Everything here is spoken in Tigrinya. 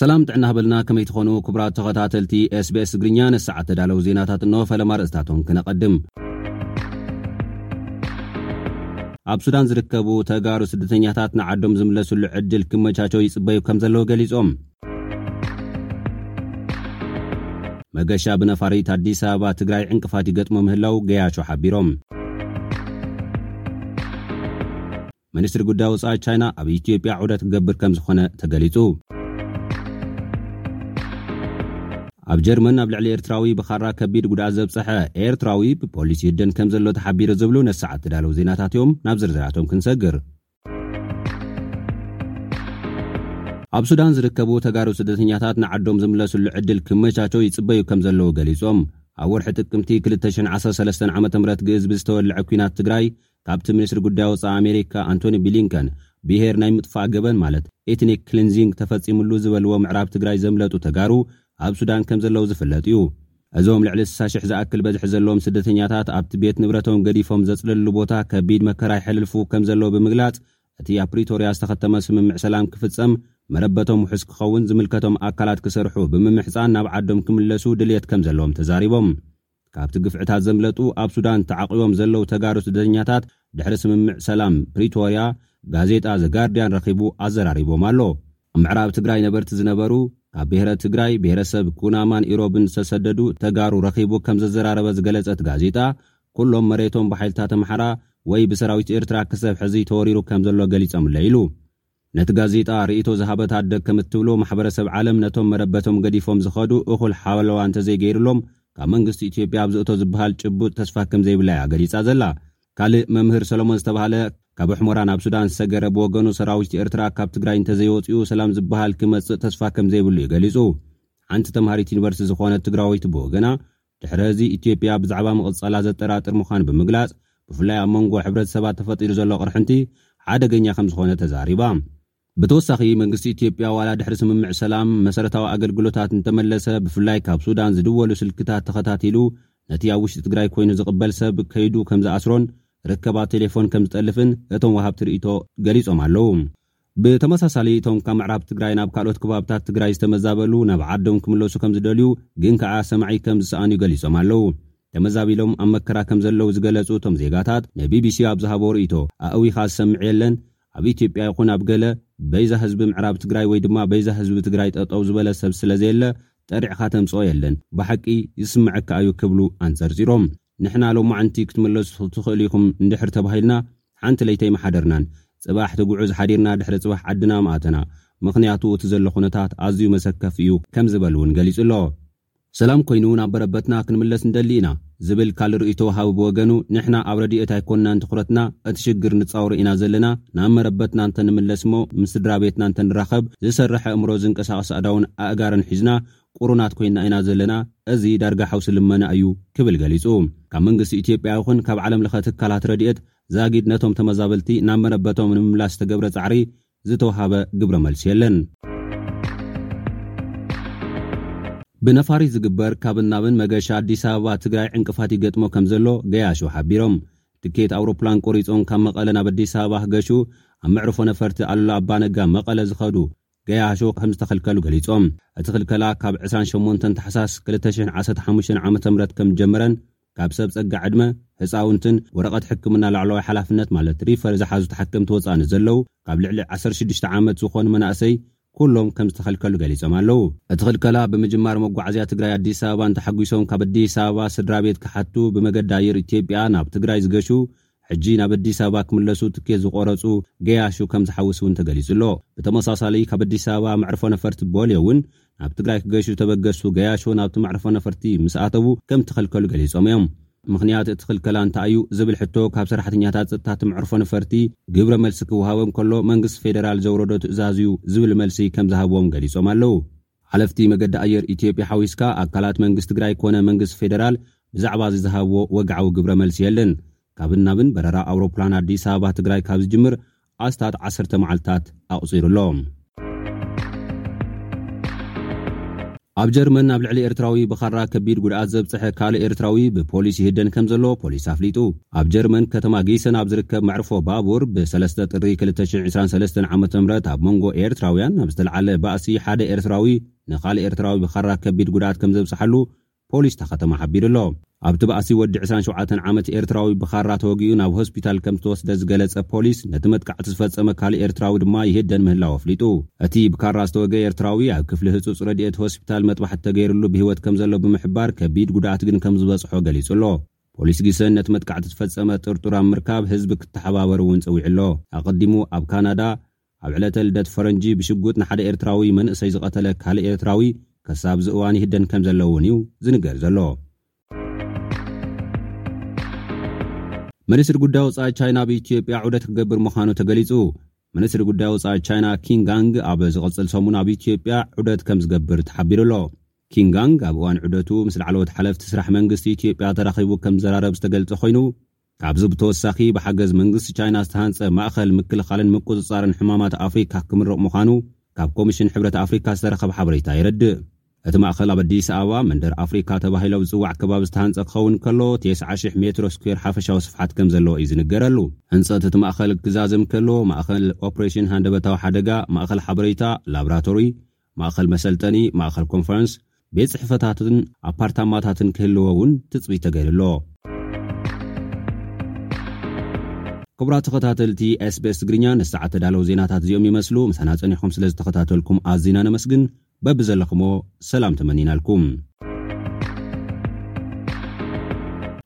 ሰላም ጥዕና ሃበልና ከመይ ትኾኑ ክቡራት ተኸታተልቲ ስbስ ትግርኛ ነሰዓት ተዳለው ዜናታት እኖ ፈለማ ርእስታቶም ክነቐድም ኣብ ሱዳን ዝርከቡ ተጋሩ ስደተኛታት ንዓዶም ዝምለስሉ ዕድል ክመቻቸው ይፅበዩ ከም ዘለዉ ገሊፆም መገሻ ብነፋሪት ኣዲስ ኣበባ ትግራይ ዕንቅፋት ይገጥሞ ምህላው ገያሾ ሓቢሮም። ሚኒስትሪ ጉዳይ ወፃኢ ቻይና ኣብ ኢትዮጵያ ዑደት ክገብር ከምዝኾነ ተገሊፁ። ኣብ ጀርመን ኣብ ልዕሊ ኤርትራዊ ብኻራ ከቢድ ጉድኣት ዘብፀሐ ኤርትራዊ ብፖሊስ ይህደን ከምዘሎ ተሓቢሩ ዝብሉ ነሰዓት ተዳለው ዜናታት እዮም ናብ ዝርዝራቶም ክንሰግር ኣብ ሱዳን ዝርከቡ ተጋሩ ስደተኛታት ንዓዶም ዝምለስሉ ዕድል ክመቻቸው ይፅበዩ ከም ዘለዉ ገሊፆም። ኣብ ወርሒ ጥቅምቲ ክልተ ሽሕን ዓሰርተ ሰለስተን ዓመተ ምህረት ግእዝ ብዝተወልዐ ኲናት ትግራይ ካብቲ ሚኒስትሪ ጉዳይ ወፃኢ ኣሜሪካ ኣንቶኒ ብሊንከን ብሄር ናይ ምጥፋእ ገበን ማለት ኤትኒክ ክሊንዚንግ ተፈፂምሉ ዝበልዎ ምዕራብ ትግራይ ዘምለጡ ተጋሩ ኣብ ሱዳን ከም ዘለዉ ዝፍለጥ እዩ። እዞም ልዕሊ ስሳ ሽሕ ዝኣክል በዝሒ ዘለዎም ስደተኛታት ኣብቲ ቤት ንብረቶም ገዲፎም ዘፅለልሉ ቦታ ከቢድ መከራ ይሐልልፉ ከም ዘለዉ ብምግላፅ እቲ ኣብ ፕሪቶርያ ዝተኸተመ ስምምዕ ሰላም ክፍፀም መረበቶም ውሑስ ክኸውን ዝምልከቶም ኣካላት ክሰርሑ ብምምሕፃን ናብ ዓዶም ክምለሱ ድልየት ከም ዘለዎም ተዛሪቦም። ካብቲ ግፍዕታት ዘምለጡ ኣብ ሱዳን ተዓቝቦም ዘለዉ ተጋሩ ስደተኛታት ድሕሪ ስምምዕ ሰላም ፕሪቶርያ ጋዜጣ ዘ ጋርድያን ረኺቡ ኣዘራሪቦም ኣሎ። ኣብ ምዕራብ ትግራይ ነበርቲ ዝነበሩ ካብ ብሄረ ትግራይ፣ ብሄረሰብ ኩናማን ኢሮብን ዝተሰደዱ ተጋሩ ረኺቡ ከም ዘዘራረበ ዝገለፀት ጋዜጣ ኩሎም መሬቶም ብሓይልታት ኣምሓራ ወይ ብሰራዊት ኤርትራ ክሰብ ሕዚ ተወሪሩ ከም ዘሎ ገሊፆምለይ ኢሉ። ነቲ ጋዜጣ ርእይቶ ዝሃበት ኣደ ከም እትብሎ፣ ማሕበረሰብ ዓለም ነቶም መረበቶም ገዲፎም ዝኸዱ እኹል ሓለዋ እንተዘይገይርሎም ካብ መንግስቲ ኢትዮጵያ ኣብዚ እቶ ዝበሃል ጭቡጥ ተስፋ ከም ዘይብላ እያ ገሊጻ ዘላ። ካልእ መምህር ሰሎሞን ዝተባህለ ካብ ኣሕሞራ ናብ ሱዳን ዝሰገረ ብወገኑ ሰራዊት ኤርትራ ካብ ትግራይ እንተዘይወጺኡ ሰላም ዝበሃል ክመጽእ ተስፋ ከም ዘይብሉ እዩ ገሊጹ። ሓንቲ ተምሃሪት ዩኒቨርስቲ ዝኾነት ትግራወይቲ ብወገና ድሕሪ እዚ ኢትዮጵያ ብዛዕባ ምቕጻላ ዘጠራጥር ምዃኑ ብምግላጽ፣ ብፍላይ ኣብ መንጎ ሕብረተሰባት ተፈጢሩ ዘሎ ቅርሕንቲ ሓደገኛ ከምዝኾነ ተዛሪባ። ብተወሳኺ መንግስቲ ኢትዮጵያ ዋላ ድሕሪ ስምምዕ ሰላም መሰረታዊ ኣገልግሎታት እንተመለሰ ብፍላይ ካብ ሱዳን ዝድወሉ ስልክታት ተኸታቲሉ ነቲ ኣብ ውሽጢ ትግራይ ኮይኑ ዝቕበል ሰብ ከይዱ ከምዝኣስሮን ርከባት ቴሌፎን ከምዝጠልፍን እቶም ወሃብቲ ርኢቶ ገሊጾም ኣለዉ። ብተመሳሳሊ እቶም ካብ ምዕራብ ትግራይ ናብ ካልኦት ክባብታት ትግራይ ዝተመዛበሉ ናብ ዓዶም ክምለሱ ከምዝደልዩ ግን ከኣ ሰማዒ ከምዝሰኣኑ ገሊጾም ኣለዉ። ተመዛቢሎም ኣብ መከራ ከምዘለዉ ዝገለጹ እቶም ዜጋታት ንቢቢሲ ኣብ ዝሃብዎ ርእይቶ ኣእዊኻ ዝሰምዕ የለን፣ ኣብ ኢትዮጵያ ይኹን ኣብ ገለ በይዛ ህዝቢ ምዕራብ ትግራይ ወይ ድማ በይዛ ህዝቢ ትግራይ ጠጠው ዝበለ ሰብ ስለዘየለ ጠሪዕኻ ተምጽኦ የለን፣ ብሓቂ ዝስመዐካ እዩ ክብሉ ኣንጸርጺሮም። ንሕና ሎማዕንቲ ክትምለሱ ትኽእሉ ኢኹም እንድሕር ተባሂልና፣ ሓንቲ ለይቲ ኣይመሓደርናን። ጽባሕ ትጉዕዝ ሓዲርና ድሕሪ ጽባሕ ዓድና ምኣተና። ምኽንያቱ እቲ ዘሎ ኩነታት ኣዝዩ መሰከፊ እዩ ከም ዝበል'ውን ገሊጹ'ሎ። ሰላም ኮይኑ ናብ በረበትና ክንምለስ ንደሊ ኢና ዝብል ካልእ ርእይቶ ወሃቢ ብወገኑ፣ ንሕና ኣብ ረድኤት ኣይኮናን ትኹረትና፣ እቲ ሽግር ንጻወሮ ኢና ዘለና፣ ናብ መረበትና እንተንምለስ'ሞ ምስ ስድራቤትና እንተንራኸብ፣ ዝሰርሕ ኣእምሮ፣ ዝንቀሳቐስ ኣእዳውን ኣእጋርን ሒዝና ቁሩናት ኮይና ኢና ዘለና፣ እዚ ዳርጋ ሓውሲ ልመና እዩ ክብል ገሊጹ። ካብ መንግስቲ ኢትዮጵያ ይኹን ካብ ዓለም ለኸ ትካላት ረድኤት ዛጊድ ነቶም ተመዛበልቲ ናብ መረበቶም ንምምላስ ዝተገብረ ጻዕሪ ዝተውሃበ ግብረ መልሲ የለን። ብነፋሪት ዝግበር ካብን ናብን መገሻ ኣዲስ ኣበባ ትግራይ ዕንቅፋት ይገጥሞ ከምዘሎ ገያሾ ሓቢሮም። ትኬት ኣውሮፕላን ቆሪጾም ካብ መቐለ ናብ ኣዲስ ኣበባ ክገሹ ኣብ መዕርፎ ነፈርቲ ኣሉላ ኣባ ነጋ መቐለ ዝኸዱ ገያሾ ከምዝተኸልከሉ ገሊጾም። እቲ ክልከላ ካብ ዕስራን ሸሞንተን ታሕሳስ ክልተ ሽሕን ዓሰርተ ሓሙሽተን ዓመተ ምህረት ከምዝጀመረን ካብ ሰብ ጸጋ ዕድመ፣ ህጻውንትን ወረቐት ሕክምና ላዕለዋይ ሓላፍነት ማለት ሪፈር ዝሓዙ ተሓከምቲ ወጻኢ ንዘለዉ ካብ ልዕሊ ዓሰርተ ሽዱሽተ ዓመት ዝኾኑ መናእሰይ ኩሎም ከምዝተኸልከሉ ገሊጾም ኣለዉ። እቲ ክልከላ ብምጅማር መጓዓዝያ ትግራይ ኣዲስ ኣበባን ተሓጒሶም ካብ ኣዲስ ኣበባ ስድራቤት ክሓቱ ብመገዲ ኣየር ኢትዮጵያ ናብ ትግራይ ዝገሹ ሕጂ ናብ ኣዲስ ኣበባ ክምለሱ ትኬት ዝቖረጹ ገያሹ ከም ዝሓውስ'ውን ተገሊጹ'ሎ። ብተመሳሳሊ ካብ ኣዲስ ኣበባ መዕርፎ ነፈርቲ ቦሌ'ውን ናብ ትግራይ ክገሹ ዝተበገሱ ገያሾ ናብቲ መዕርፎ ነፈርቲ ምስ ኣተዉ ከም እተኸልከሉ ገሊጾም'ዮም። ምኽንያት እቲ ክልከላ እንታይ'ዩ ዝብል ሕቶ ካብ ሰራሕተኛታት ጸጥታ'ቲ መዕርፎ ነፈርቲ ግብረ መልሲ ክወሃቦም ከሎ መንግስቲ ፌደራል ዘውረዶ ትእዛዝ'ዩ ዝብል መልሲ ከም ዝሃብዎም ገሊጾም ኣለዉ። ሓለፍቲ መገዲ ኣየር ኢትዮጵያ ሓዊስካ ኣካላት መንግስቲ ትግራይ ኮነ መንግስቲ ፌደራል ብዛዕባ እዚ ዝሃብዎ ወግዓዊ ግብረ መልሲ የለን። ካብን ናብን በረራ ኣውሮፕላን ኣዲስ ኣበባ ትግራይ ካብ ዝጅምር ኣስታት ዓሰርተ መዓልታት ኣቑፂሩ ኣሎ። ኣብ ጀርመን ኣብ ልዕሊ ኤርትራዊ ብኻራ ከቢድ ጉድኣት ዘብፀሐ ካልእ ኤርትራዊ ብፖሊስ ይህደን ከምዘሎ ፖሊስ ኣፍሊጡ። ኣብ ጀርመን ከተማ ጊሰን ኣብ ዝርከብ መዕርፎ ባቡር ብ ሰለስተ ጥሪ ክልተ ሽሕ ዕስራን ሰለስተን ዓመተ ምህረት ኣብ መንጎ ኤርትራውያን ኣብ ዝተልዓለ ባእሲ ሓደ ኤርትራዊ ንኻልእ ኤርትራዊ ብኻራ ከቢድ ጉድኣት ከምዘብጽሓሉ ፖሊስ እታ ከተማ ሓቢሩ ኣሎ። ኣብቲ ባእሲ ወዲ ዕስራን ሸውዓተን ዓመት ኤርትራዊ ብኻራ ተወጊኡ ናብ ሆስፒታል ከምዝተወስደ ዝገለጸ ፖሊስ ነቲ መጥቃዕቲ ዝፈጸመ ካልእ ኤርትራዊ ድማ ይህደን ምህላው ኣፍሊጡ። እቲ ብካራ ዝተወግኣ ኤርትራዊ ኣብ ክፍሊ ህጹጽ ረድኤት ሆስፒታል መጥባሕቲ ተገይርሉ ብህይወት ከምዘሎ ብምሕባር ከቢድ ጉድኣት ግን ከምዝበጽሖ ገሊጹ ኣሎ። ፖሊስ ጊሰን ነቲ መጥቃዕቲ ዝፈጸመ ጥርጡር ኣብ ምርካብ ህዝቢ ክተሓባበር እውን ጸዊዑ ኣሎ። ኣቐዲሙ ኣብ ካናዳ ኣብ ዕለተ ልደት ፈረንጂ ብሽጉጥ ንሓደ ኤርትራዊ መንእሰይ ዝቐተለ ካልእ ኤርትራዊ ከሳብ እዚ እዋን ይህደን ከምዘሎ እውን እዩ ዝንገር ዘሎ። ሚኒስትሪ ጉዳይ ወጻኢ ቻይና ኣብ ኢትዮጵያ ዑደት ክገብር ምዃኑ ተገሊጹ። ሚኒስትሪ ጉዳይ ወጻኢ ቻይና ኪንግ ጋንግ ኣብ ዝቕጽል ሰሙን ኣብ ኢትዮጵያ ዑደት ከም ዝገብር ተሓቢሩ ኣሎ። ኪንግ ጋንግ ኣብ እዋን ዑደቱ ምስ ላዕለዎት ሓለፍቲ ስራሕ መንግስቲ ኢትዮጵያ ተራኺቡ ከምዘራረብ ዝተገልጸ ኮይኑ፣ ካብዚ ብተወሳኺ ብሓገዝ መንግስቲ ቻይና ዝተሃንጸ ማእኸል ምክልኻልን ምቁጽጻርን ሕማማት ኣፍሪካ ክምረቕ ምዃኑ ካብ ኮሚሽን ሕብረት ኣፍሪካ ዝተረኸብ ሓበሬታ የረድእ። እቲ ማእኸል ኣብ ኣዲስ ኣበባ መንደር ኣፍሪካ ተባሂሉ ኣብ ዝጽዋዕ ከባቢ ዝተሃንጸ ክኸውን እንከሎ፣ ቴስዓ ሽሕ ሜትሮ ስኩዌር ሓፈሻዊ ስፍሓት ከምዘለዎ እዩ ዝንገረሉ። ህንጸት እቲ ማእኸል ክዛዘም ከሎ፣ ማእኸል ኦፕሬሽን ሃንደበታዊ ሓደጋ፣ ማእኸል ሓበሬታ፣ ላብራቶሪ፣ ማእኸል መሰልጠኒ፣ ማእኸል ኮንፈረንስ፣ ቤት ፅሕፈታትን ኣፓርታማታትን ክህልዎ እውን ትፅቢት ተገይሩ ኣሎ። ክቡራት ተኸታተልቲ SBS ትግርኛ ነዚ ሰዓት ተዳለዉ ዜናታት እዚኦም ይመስሉ። ምሳና ፀኒሕኹም ስለ ዝተኸታተልኩም ኣዚና ነመስግን። በብዘለኹሞ ሰላም ተመኒናልኩም።